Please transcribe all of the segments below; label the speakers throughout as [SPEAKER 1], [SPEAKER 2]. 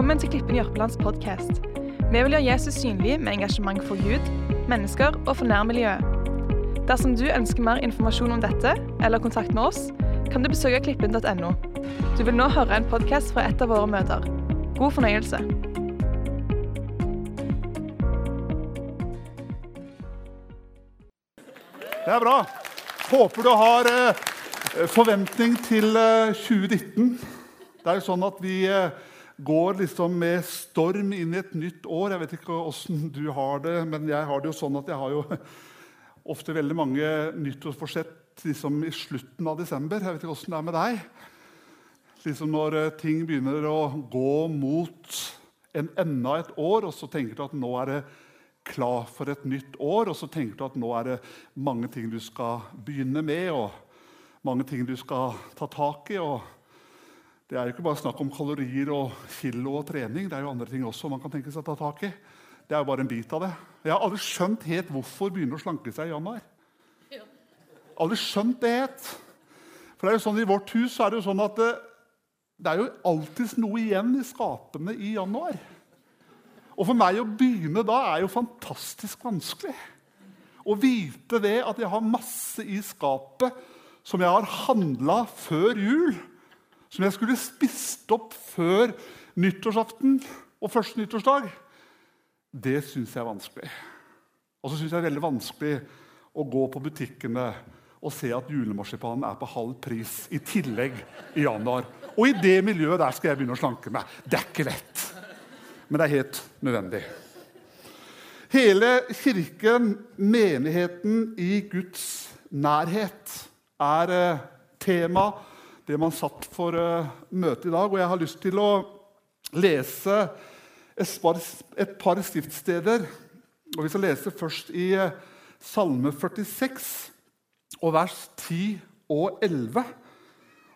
[SPEAKER 1] Velkommen til Klippen Jørpelands podkast. Vi vil gjøre Jesus synlig med engasjement for Gud, mennesker og for nærmiljøet. Dersom du ønsker mer informasjon om dette, eller kontakt med oss, kan du besøke klippen.no. Du vil nå høre en podkast fra et av våre møter. God fornøyelse.
[SPEAKER 2] Det er bra. Håper du har eh, forventning til eh, 2019. Det er jo sånn at vi eh, går liksom med storm inn i et nytt år. Jeg vet ikke åssen du har det, men jeg har det jo sånn at jeg har jo ofte veldig mange nyttårsforsett liksom i slutten av desember. Jeg vet ikke åssen det er med deg. Liksom når eh, ting begynner å gå mot en enda et år, og så tenker du at nå er det klar for et nytt år, og så tenker du at nå er det mange ting du skal begynne med, og mange ting du skal ta tak i. og Det er jo ikke bare snakk om kalorier og kilo og trening. Det er jo andre ting også man kan tenke seg å ta tak i. Det er jo bare en bit av det. Jeg har aldri skjønt helt hvorfor begynner å slanke seg i januar. Aldri skjønt det helt. For det er jo sånn I vårt hus er det jo sånn at det, det er jo alltid noe igjen i skapene i januar. Og for meg å begynne da er jo fantastisk vanskelig. Å vite det at jeg har masse i skapet som jeg har handla før jul, som jeg skulle spist opp før nyttårsaften og første nyttårsdag, det syns jeg er vanskelig. Og så syns jeg det er veldig vanskelig å gå på butikkene og se at julemarsipanen er på halv pris i tillegg i januar. Og i det miljøet der skal jeg begynne å slanke meg. Det er ikke lett. Men det er helt nødvendig. Hele kirken, menigheten i Guds nærhet, er eh, tema, det man satt for uh, møtet i dag. Og jeg har lyst til å lese et par, et skriftsteder. Og Vi skal lese først i uh, Salme 46, og vers 10 og 11.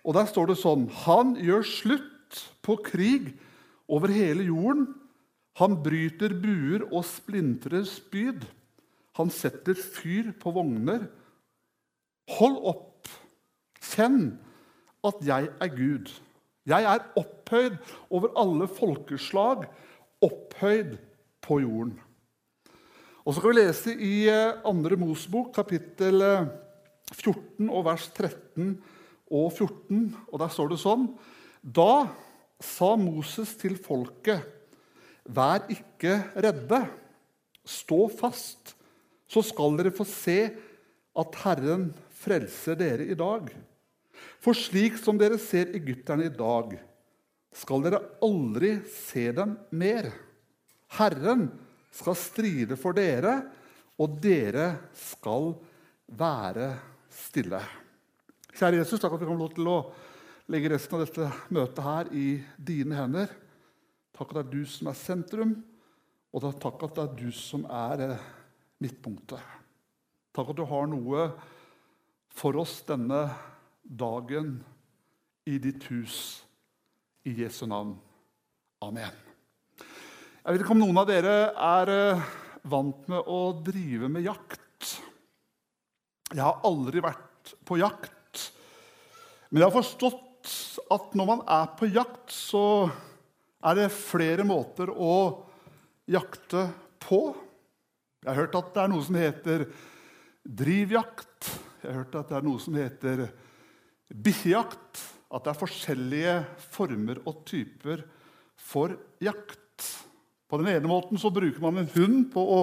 [SPEAKER 2] Og Der står det sånn Han gjør slutt på krig over hele jorden. Han bryter buer og splintrer spyd. Han setter fyr på vogner. Hold opp Kjenn at jeg er Gud. Jeg er opphøyd over alle folkeslag, opphøyd på jorden. Og Så skal vi lese i 2. Mosbok, Mosebok, kapittel 14, og vers 13 og 14. Og Der står det sånn Da sa Moses til folket, vær ikke redde, stå fast, så skal dere få se at Herren frelser dere i dag. For slik som dere ser egypterne i dag, skal dere aldri se dem mer. Herren skal stride for dere, og dere skal være stille. Kjære Jesus, takk at vi kan få lov til å legge resten av dette møtet her i dine hender. Takk at det er du som er sentrum, og takk at det er du som er eh, midtpunktet. Takk at du har noe for oss denne dagen i ditt hus. I Jesu navn. Amen. Jeg vet ikke om noen av dere er eh, vant med å drive med jakt. Jeg har aldri vært på jakt. Men jeg har forstått at når man er på jakt, så er det flere måter å jakte på. Jeg har hørt at det er noe som heter drivjakt. Jeg har hørt at det er noe som heter bikkjejakt. At det er forskjellige former og typer for jakt. På den ene måten så bruker man en hund på å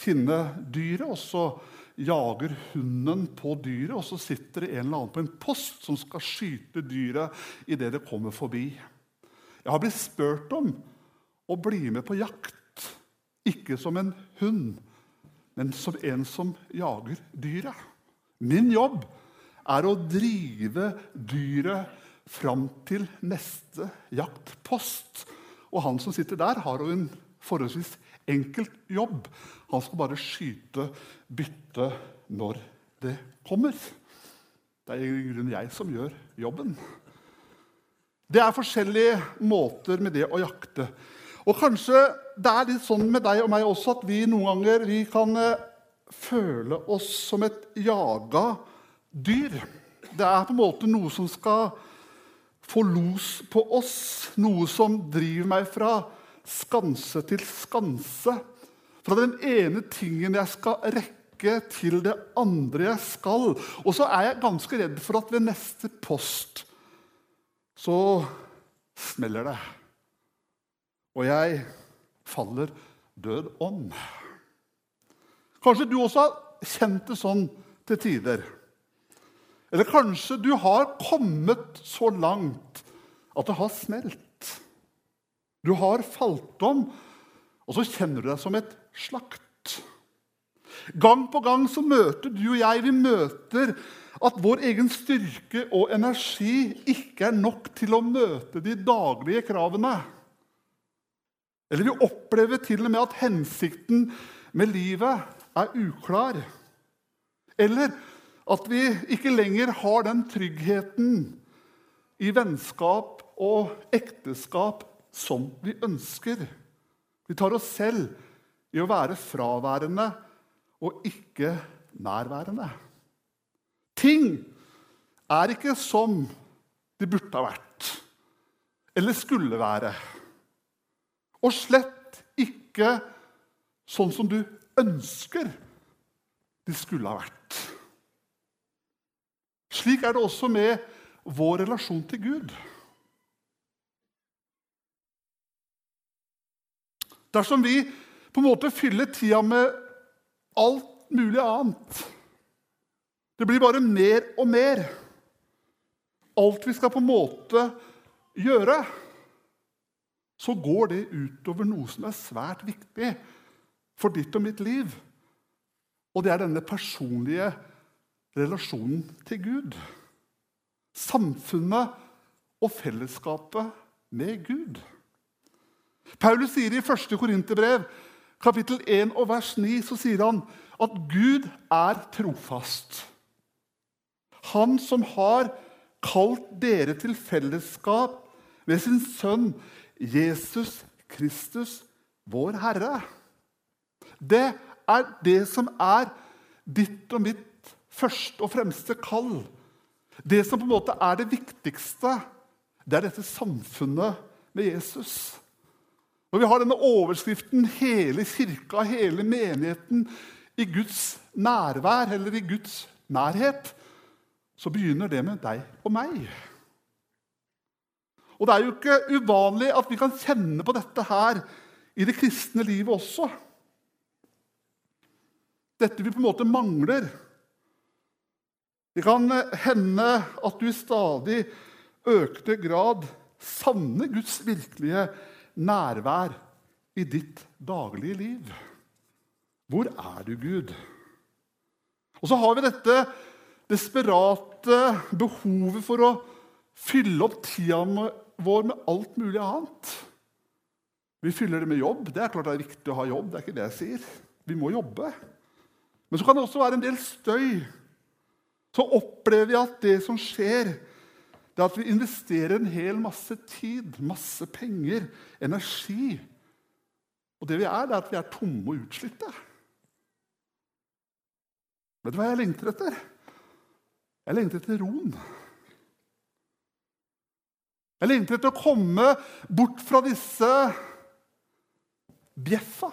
[SPEAKER 2] finne dyret, og så jager hunden på dyret, og så sitter det en eller annen på en post som skal skyte dyret idet det kommer forbi. Jeg har blitt spurt om å bli med på jakt, ikke som en hund, men som en som jager dyret. Min jobb er å drive dyret fram til neste jaktpost. Og han som sitter der, har jo en forholdsvis enkelt jobb. Han skal bare skyte byttet når det kommer. Det er i grunnen jeg som gjør jobben. Det er forskjellige måter med det å jakte. Og kanskje det er litt sånn med deg og meg også at vi noen ganger vi kan eh, føle oss som et jaga dyr. Det er på en måte noe som skal få los på oss, noe som driver meg fra skanse til skanse. Fra den ene tingen jeg skal rekke, til det andre jeg skal. Og så er jeg ganske redd for at ved neste post så smeller det. Og jeg faller død om. Kanskje du også har kjent det sånn til tider. Eller kanskje du har kommet så langt at det har smelt. Du har falt om, og så kjenner du deg som et slakt. Gang på gang så møter du og jeg vi møter at vår egen styrke og energi ikke er nok til å møte de daglige kravene. Eller vi opplever til og med at hensikten med livet er uklar. Eller at vi ikke lenger har den tryggheten i vennskap og ekteskap som vi ønsker. Vi tar oss selv i å være fraværende og ikke nærværende. Ting er ikke som de burde ha vært eller skulle være. Og slett ikke sånn som du ønsker de skulle ha vært. Slik er det også med vår relasjon til Gud. Dersom vi på en måte fyller tida med alt mulig annet Det blir bare mer og mer. Alt vi skal på en måte gjøre, så går det utover noe som er svært viktig for ditt og mitt liv. Og det er denne personlige relasjonen til Gud. Samfunnet og fellesskapet med Gud. Paulus sier i 1. Korinterbrev, kapittel 1 og vers 9, så sier han at Gud er trofast. Han som har kalt dere til fellesskap ved sin sønn Jesus Kristus, vår Herre. Det er det som er ditt og mitt første og fremste kall. Det som på en måte er det viktigste, det er dette samfunnet med Jesus. Når vi har denne overskriften 'Hele kirka, hele menigheten i Guds nærvær' eller i Guds nærhet, så begynner det med deg og meg. Og Det er jo ikke uvanlig at vi kan kjenne på dette her i det kristne livet også. Dette vi på en måte mangler. Det kan hende at du i stadig økte grad savner Guds virkelige nærvær i ditt daglige liv. Hvor er du, Gud? Og så har vi dette desperate behovet for å fylle opp tida vår med alt mulig annet. Vi fyller det med jobb. Det er klart det er viktig å ha jobb. det er ikke det jeg sier. Vi må jobbe. Men så kan det også være en del støy. Så opplever vi at det som skjer, det er at vi investerer en hel masse tid, masse penger, energi. Og det vi er, det er at vi er tomme og utslitte. Vet du hva jeg lengter etter? Jeg lengter etter roen. Jeg lengter etter å komme bort fra disse bjeffa.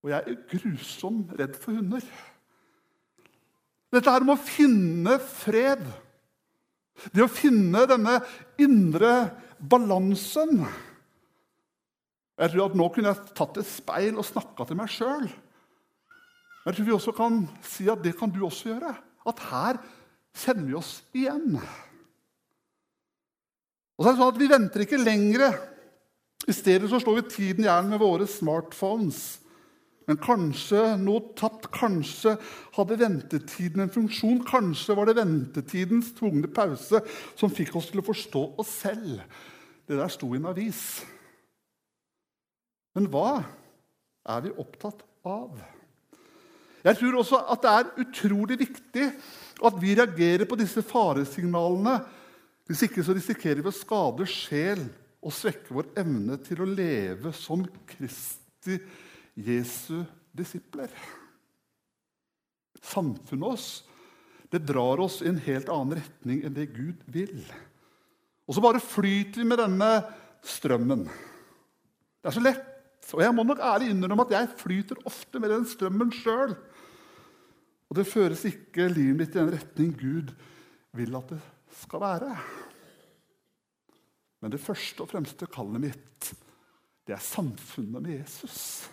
[SPEAKER 2] Og jeg er grusomt redd for hunder. Dette her med å finne fred, det å finne denne indre balansen Jeg tror at Nå kunne jeg tatt et speil og snakka til meg sjøl. Jeg tror vi også kan si at det kan du også gjøre. At her kjenner vi oss igjen. Og så er det sånn at Vi venter ikke lenger. I stedet så slår vi tiden i hjel med våre smartphones. Men kanskje noe tapt. Kanskje hadde ventetiden en funksjon. Kanskje var det ventetidens tvungne pause som fikk oss til å forstå oss selv. Det der sto i en avis. Men hva er vi opptatt av? Jeg tror også at det er utrolig viktig at vi reagerer på disse faresignalene hvis ikke så risikerer vi å skade sjel og svekke vår evne til å leve som Kristi Jesu disipler. Samfunnet oss det drar oss i en helt annen retning enn det Gud vil. Og så bare flyter vi med denne strømmen. Det er så lett. Og jeg må nok ærlig innrømme at jeg flyter ofte med den strømmen sjøl. Og det føres ikke livet mitt i den retning Gud vil at det skal være. Men det første og fremste kallet mitt, det er samfunnet med Jesus.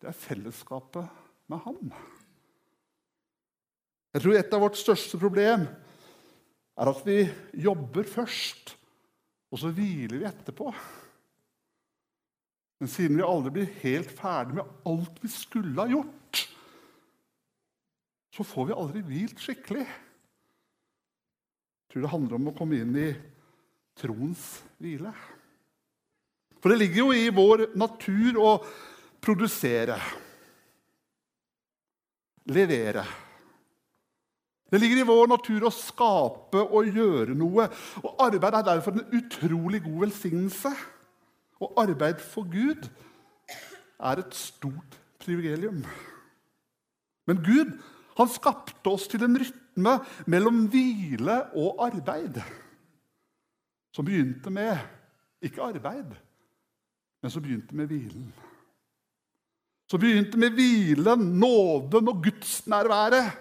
[SPEAKER 2] Det er fellesskapet med ham. Jeg tror et av vårt største problem er at vi jobber først, og så hviler vi etterpå. Men siden vi aldri blir helt ferdig med alt vi skulle ha gjort, så får vi aldri hvilt skikkelig. Jeg tror det handler om å komme inn i troens hvile. For det ligger jo i vår natur å produsere, levere. Det ligger i vår natur å skape og gjøre noe. Og Arbeid er derfor en utrolig god velsignelse. Og arbeid for Gud er et stort privilegium. Men Gud han skapte oss til en rytme mellom hvile og arbeid. Som begynte med ikke arbeid, men som begynte med hvilen. Som begynte med hvilen, nåden og gudsnærværet.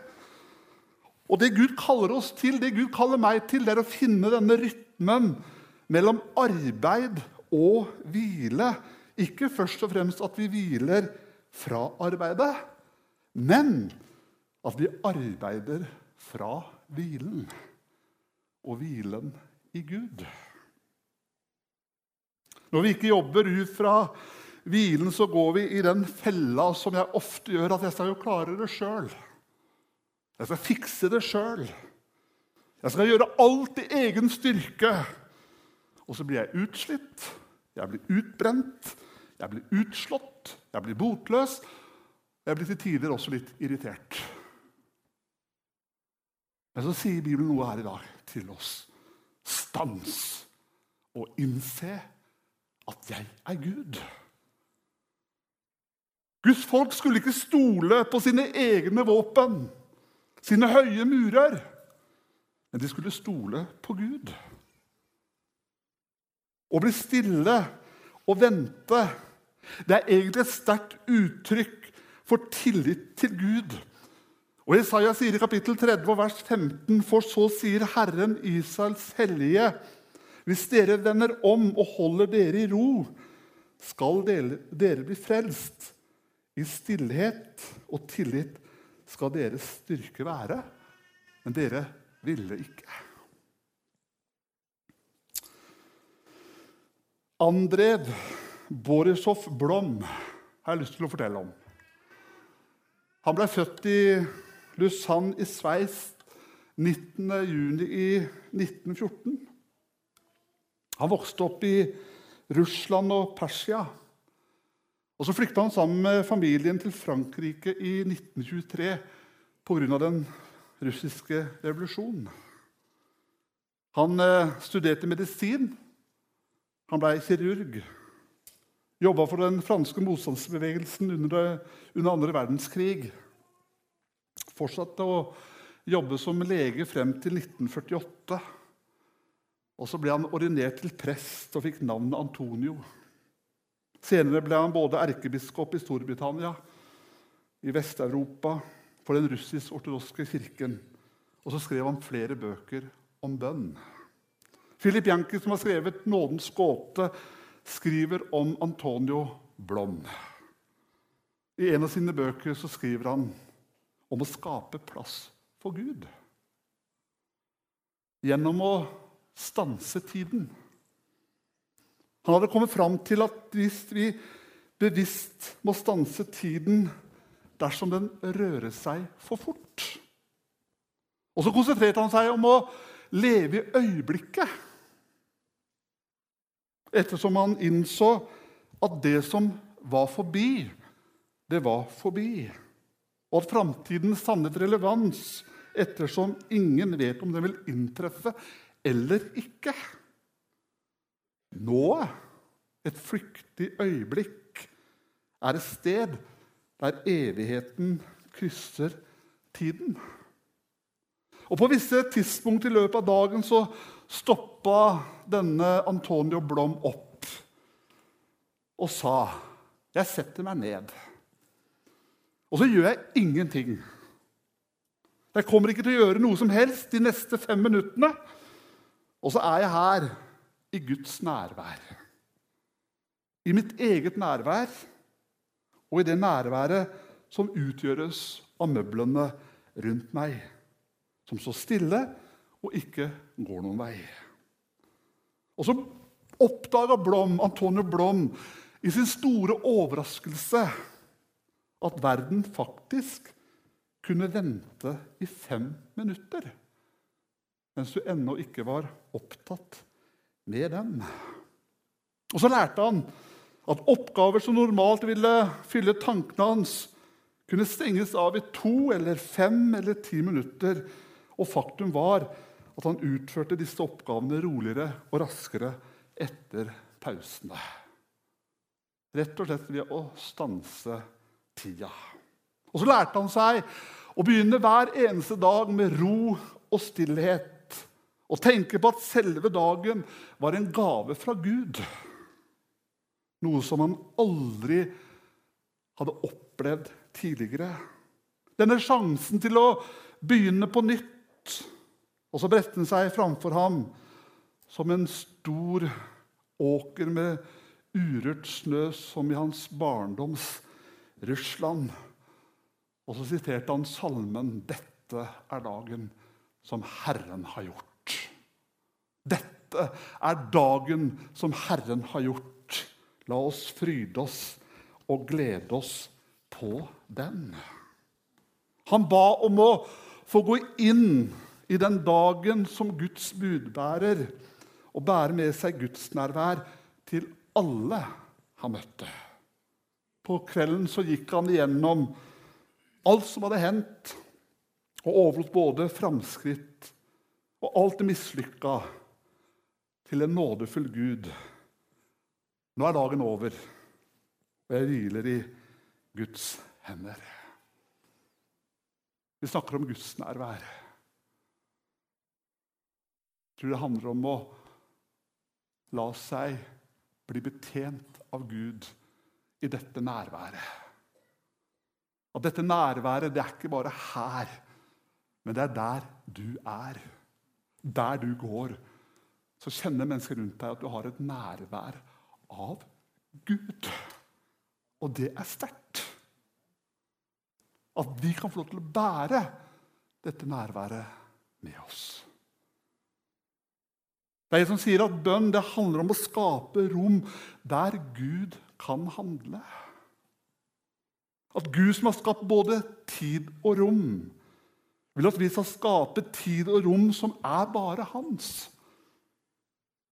[SPEAKER 2] Og det Gud kaller oss til, det Gud kaller meg til, det er å finne denne rytmen mellom arbeid og hvile. Ikke først og fremst at vi hviler fra arbeidet, men at vi arbeider fra hvilen. Og hvilen i Gud. Når vi ikke jobber ut fra hvilen, så går vi i den fella som jeg ofte gjør, at jeg skal jo klare det sjøl. Jeg skal fikse det sjøl. Jeg skal gjøre alt i egen styrke. Og så blir jeg utslitt, jeg blir utbrent, jeg blir utslått, jeg blir botløs. Jeg blir til tider også litt irritert. Men så sier Bibelen noe her i dag til oss. Stans og innse at jeg er Gud. Guds folk skulle ikke stole på sine egne våpen sine høye murer. Men de skulle stole på Gud. Å bli stille og vente det er egentlig et sterkt uttrykk for tillit til Gud. Og Isaiah sier i kapittel 30, vers 15.: For så sier Herren Israels hellige:" Hvis dere vender om og holder dere i ro, skal dere, dere bli frelst. I stillhet og tillit skal deres styrke være. Men dere ville ikke. Andrev Borisov Blom har jeg lyst til å fortelle om. Han ble født i Lausanne i Sveits 19.6.1914. Han vokste opp i Russland og Persia. Og Så flykta han sammen med familien til Frankrike i 1923 pga. den russiske revolusjonen. Han eh, studerte medisin. Han ble kirurg. Jobba for den franske motstandsbevegelsen under, under andre verdenskrig. Fortsatte å jobbe som lege frem til 1948. Og Så ble han ordinert til prest og fikk navnet Antonio. Senere ble han både erkebiskop i Storbritannia, i Vest-Europa, for den russisk-ortodokske kirken. Og så skrev han flere bøker om bønn. Philip Janki, som har skrevet 'Nådens gåte', skriver om Antonio Blom. I en av sine bøker så skriver han om å skape plass for Gud. Gjennom å stanse tiden. Han hadde kommet fram til at hvis vi bevisst må stanse tiden dersom den rører seg for fort Og så konsentrerte han seg om å leve i øyeblikket. Ettersom han innså at det som var forbi, det var forbi. Og at framtiden sannet relevans ettersom ingen vet om den vil inntreffe eller ikke. Nå, et flyktig øyeblikk, er et sted der evigheten krysser tiden. Og På visse tidspunkt i løpet av dagen så stoppa denne Antonio Blom opp og sa, 'Jeg setter meg ned.' Og så gjør jeg ingenting. Jeg kommer ikke til å gjøre noe som helst de neste fem minuttene. Og så er jeg her i Guds nærvær. I mitt eget nærvær og i det nærværet som utgjøres av møblene rundt meg, som står stille og ikke går noen vei. Og så oppdaga Blom, Antonio Blom i sin store overraskelse at verden faktisk kunne vente i fem minutter. Mens du ennå ikke var opptatt med den. Og så lærte han at oppgaver som normalt ville fylle tankene hans, kunne stenges av i to eller fem eller ti minutter. Og faktum var at han utførte disse oppgavene roligere og raskere etter pausene. Rett og slett ved å stanse tida. Og så lærte han seg å begynne hver eneste dag med ro og stillhet. Og tenke på at selve dagen var en gave fra Gud. Noe som han aldri hadde opplevd tidligere. Denne sjansen til å begynne på nytt. Og så bredte den seg framfor ham som en stor åker med urørt snø, som i hans barndoms Russland. Og så siterte han salmen 'Dette er dagen som Herren har gjort'. Dette er dagen som Herren har gjort. La oss fryde oss og glede oss på den. Han ba om å få gå inn i den dagen som Guds budbærer og bære med seg Guds nærvær til alle han møtte. På kvelden så gikk han igjennom alt som hadde hendt, og overlot både framskritt og alt det mislykka til en nådefull Gud. Nå er dagen over, og jeg hviler i Guds hender. Vi snakker om Guds nærvær. Jeg tror det handler om å la seg bli betjent av Gud i dette nærværet. At dette nærværet det er ikke bare her, men det er der du er. Der du går. Så kjenner mennesker rundt deg at du har et nærvær av Gud. Og det er sterkt. At vi kan få lov til å bære dette nærværet med oss. Det er en som sier at bønn det handler om å skape rom der Gud kan handle. At Gud som har skapt både tid og rom, vil at vi skal skape tid og rom som er bare hans.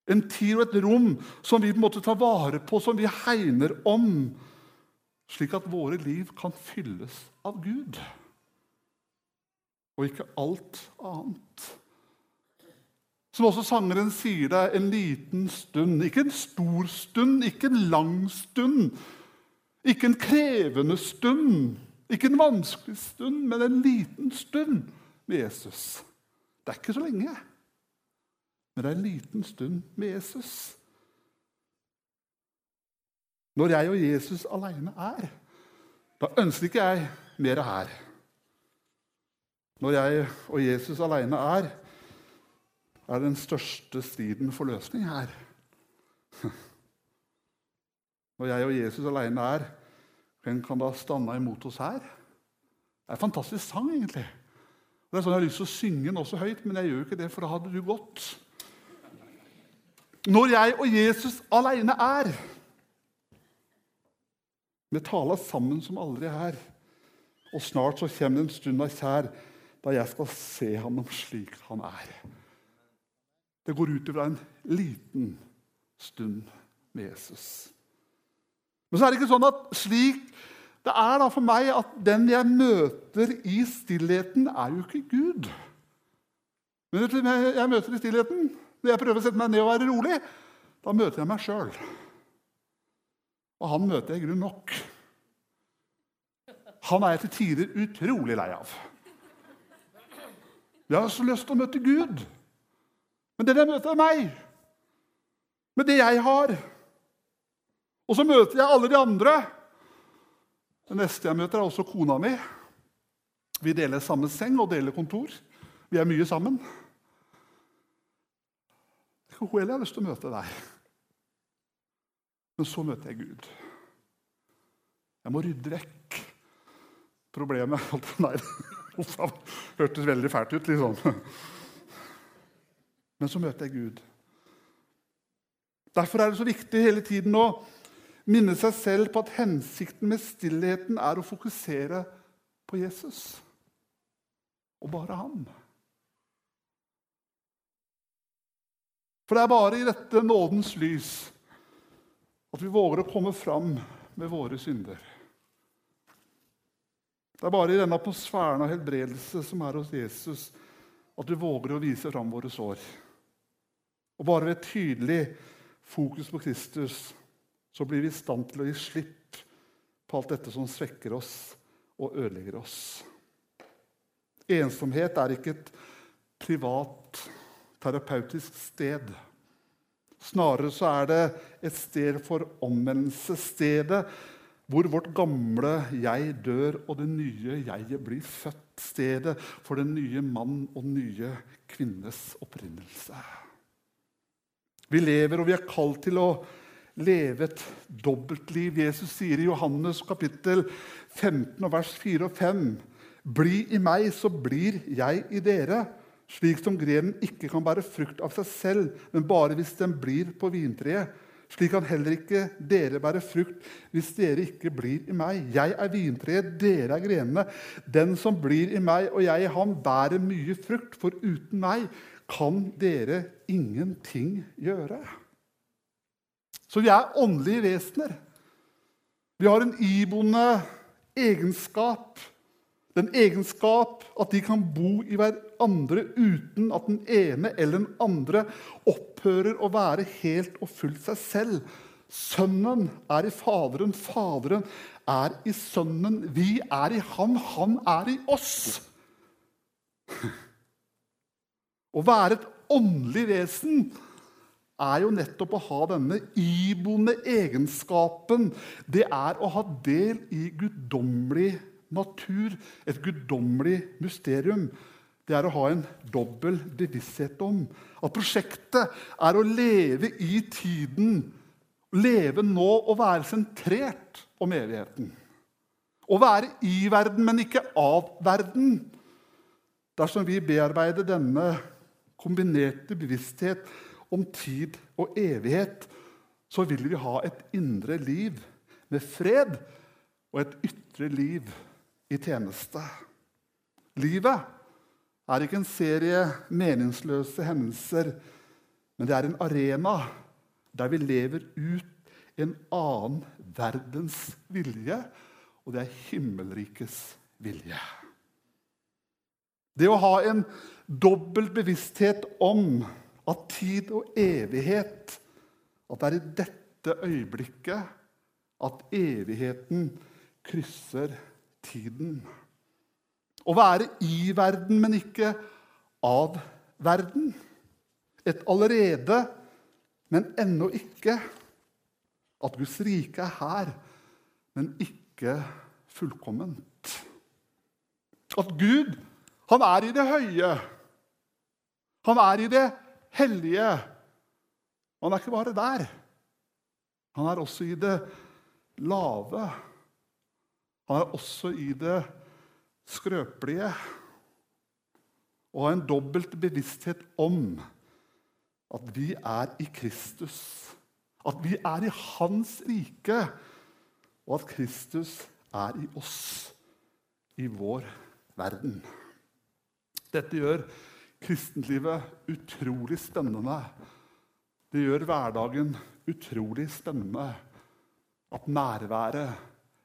[SPEAKER 2] En tid og et rom som vi på en måte tar vare på, som vi hegner om, slik at våre liv kan fylles av Gud, og ikke alt annet. Som også sangeren sier det, en liten stund. Ikke en stor stund, ikke en lang stund. Ikke en krevende stund, ikke en vanskelig stund, men en liten stund med Jesus. Det er ikke så lenge, men det er en liten stund med Jesus. Når jeg og Jesus alene er, da ønsker ikke jeg mer her. Når jeg og Jesus alene er, er den største striden for løsning her. Når jeg og Jesus alene er, hvem kan da stande imot oss her? Det er en fantastisk sang, egentlig. Det er sånn Jeg har lyst til å synge den også høyt, men jeg gjør ikke det, for da hadde du gått. Når jeg og Jesus alene er Vi taler sammen som aldri her. Og snart så kommer det en stund av kjær da jeg skal se ham slik han er. Det går ut ifra en liten stund med Jesus. Men så er det ikke sånn at slik det er da for meg at den jeg møter i stillheten, er jo ikke Gud. Men jeg møter i stillheten, når jeg prøver å sette meg ned og være rolig, da møter jeg meg sjøl. Og han møter jeg i grunnen nok. Han er jeg til tider utrolig lei av. Jeg har så lyst til å møte Gud. Men det der møter er meg. Med det jeg har. Og så møter jeg alle de andre. Det neste jeg møter, er også kona mi. Vi deler samme seng og deler kontor. Vi er mye sammen. Hun heller har lyst til å møte deg. Men så møter jeg Gud. Jeg må rydde vekk problemet. Nei, det hørtes veldig fælt ut. liksom. Men så møter jeg Gud. Derfor er det så viktig hele tiden å minne seg selv på at hensikten med stillheten er å fokusere på Jesus. Og bare ham. For det er bare i dette nådens lys at vi våger å komme fram med våre synder. Det er bare i denne atmosfæren av helbredelse som er hos Jesus, at vi våger å vise fram våre sår. Og bare ved et tydelig fokus på Kristus så blir vi i stand til å gi slipp på alt dette som svekker oss og ødelegger oss. Ensomhet er ikke et privat, terapeutisk sted. Snarere så er det et sted for omvendelse. Stedet hvor vårt gamle jeg dør, og det nye jeget blir født. Stedet for den nye mann og nye kvinnes opprinnelse. Vi lever, og vi er kalt til å leve et dobbeltliv. Jesus sier i Johannes kapittel 15, vers 4 og 5.: Bli i meg, så blir jeg i dere. Slik som grenen ikke kan bære frukt av seg selv, men bare hvis den blir på vintreet. Slik kan heller ikke dere bære frukt hvis dere ikke blir i meg. Jeg er vintreet, dere er grenene. Den som blir i meg og jeg i ham, bærer mye frukt, for uten meg kan dere ingenting gjøre. Så vi er åndelige vesener. Vi har en iboende egenskap. Den egenskap at de kan bo i hverandre uten at den ene eller den andre opphører å være helt og fullt seg selv. Sønnen er i Faderen, Faderen er i Sønnen. Vi er i Han, han er i oss. Å være et åndelig vesen er jo nettopp å ha denne iboende egenskapen. Det er å ha del i guddommelig natur, et guddommelig mysterium. Det er å ha en dobbel bevissthet om at prosjektet er å leve i tiden, leve nå og være sentrert om evigheten. Å være i verden, men ikke av verden. Dersom vi bearbeider denne kombinerte bevissthet om tid og evighet, så vil vi ha et indre liv med fred og et ytre liv i tjeneste. Livet er ikke en serie meningsløse hendelser, men det er en arena der vi lever ut en annen verdens vilje, og det er himmelrikets vilje. Det å ha en dobbel bevissthet om at tid og evighet At det er i dette øyeblikket at evigheten krysser tiden. Å være i verden, men ikke av verden. Et allerede, men ennå ikke. At Guds rike er her, men ikke fullkomment. At Gud han er i det høye. Han er i det hellige. Han er ikke bare der. Han er også i det lave. Han er også i det skrøpelige. Og ha en dobbelt bevissthet om at vi er i Kristus. At vi er i Hans rike, og at Kristus er i oss, i vår verden. Dette gjør kristenlivet utrolig spennende. Det gjør hverdagen utrolig spennende. At nærværet,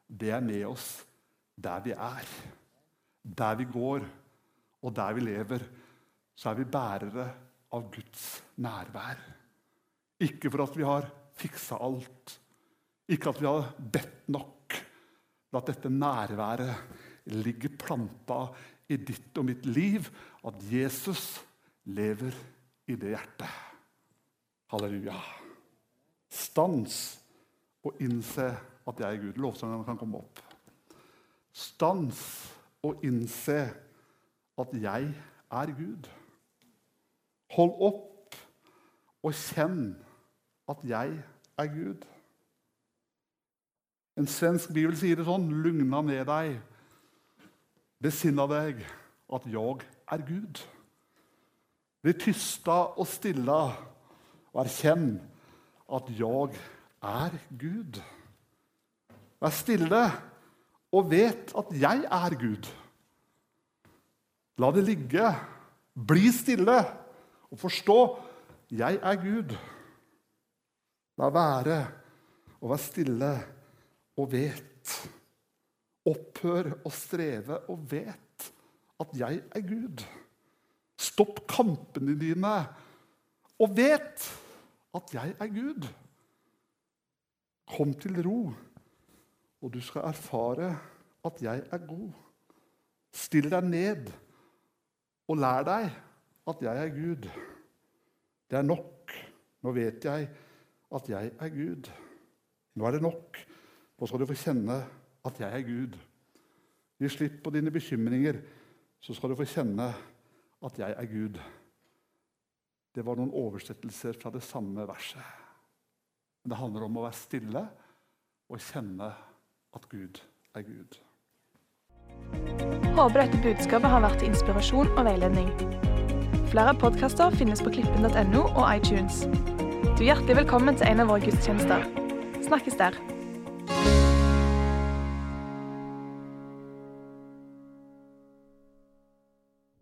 [SPEAKER 2] det er med oss der vi er. Der vi går, og der vi lever, så er vi bærere av Guds nærvær. Ikke for at vi har fiksa alt, ikke at vi har bedt nok, men at dette nærværet ligger planta i ditt og mitt liv at Jesus lever i det hjertet. Halleluja. Stans og innse at jeg er Gud. Lovsangerne kan komme opp. Stans og innse at jeg er Gud. Hold opp og kjenn at jeg er Gud. En svensk bibel sier det sånn Lugna ned deg, besinna deg at jeg er Gud. Bli tysta og stilla og erkjenn at jeg er Gud. Vær stille og vet at jeg er Gud. La det ligge. Bli stille og forstå jeg er Gud. La være å være stille og vet. Opphør å streve og vet at jeg er Gud. Stopp kampene dine og vet at jeg er Gud. Kom til ro, og du skal erfare at jeg er god. Still deg ned og lær deg at jeg er Gud. Det er nok. Nå vet jeg at jeg er Gud. Nå er det nok. Nå skal du få kjenne at jeg er Gud. Gi slipp på dine bekymringer, så skal du få kjenne at jeg er Gud. Det var noen oversettelser fra det samme verset. Men det handler om å være stille og kjenne at Gud er Gud.
[SPEAKER 1] Håper dette budskapet har vært til inspirasjon og veiledning. Flere podkaster finnes på klippen.no og iTunes. Du er hjertelig velkommen til en av våre gudstjenester. Snakkes der.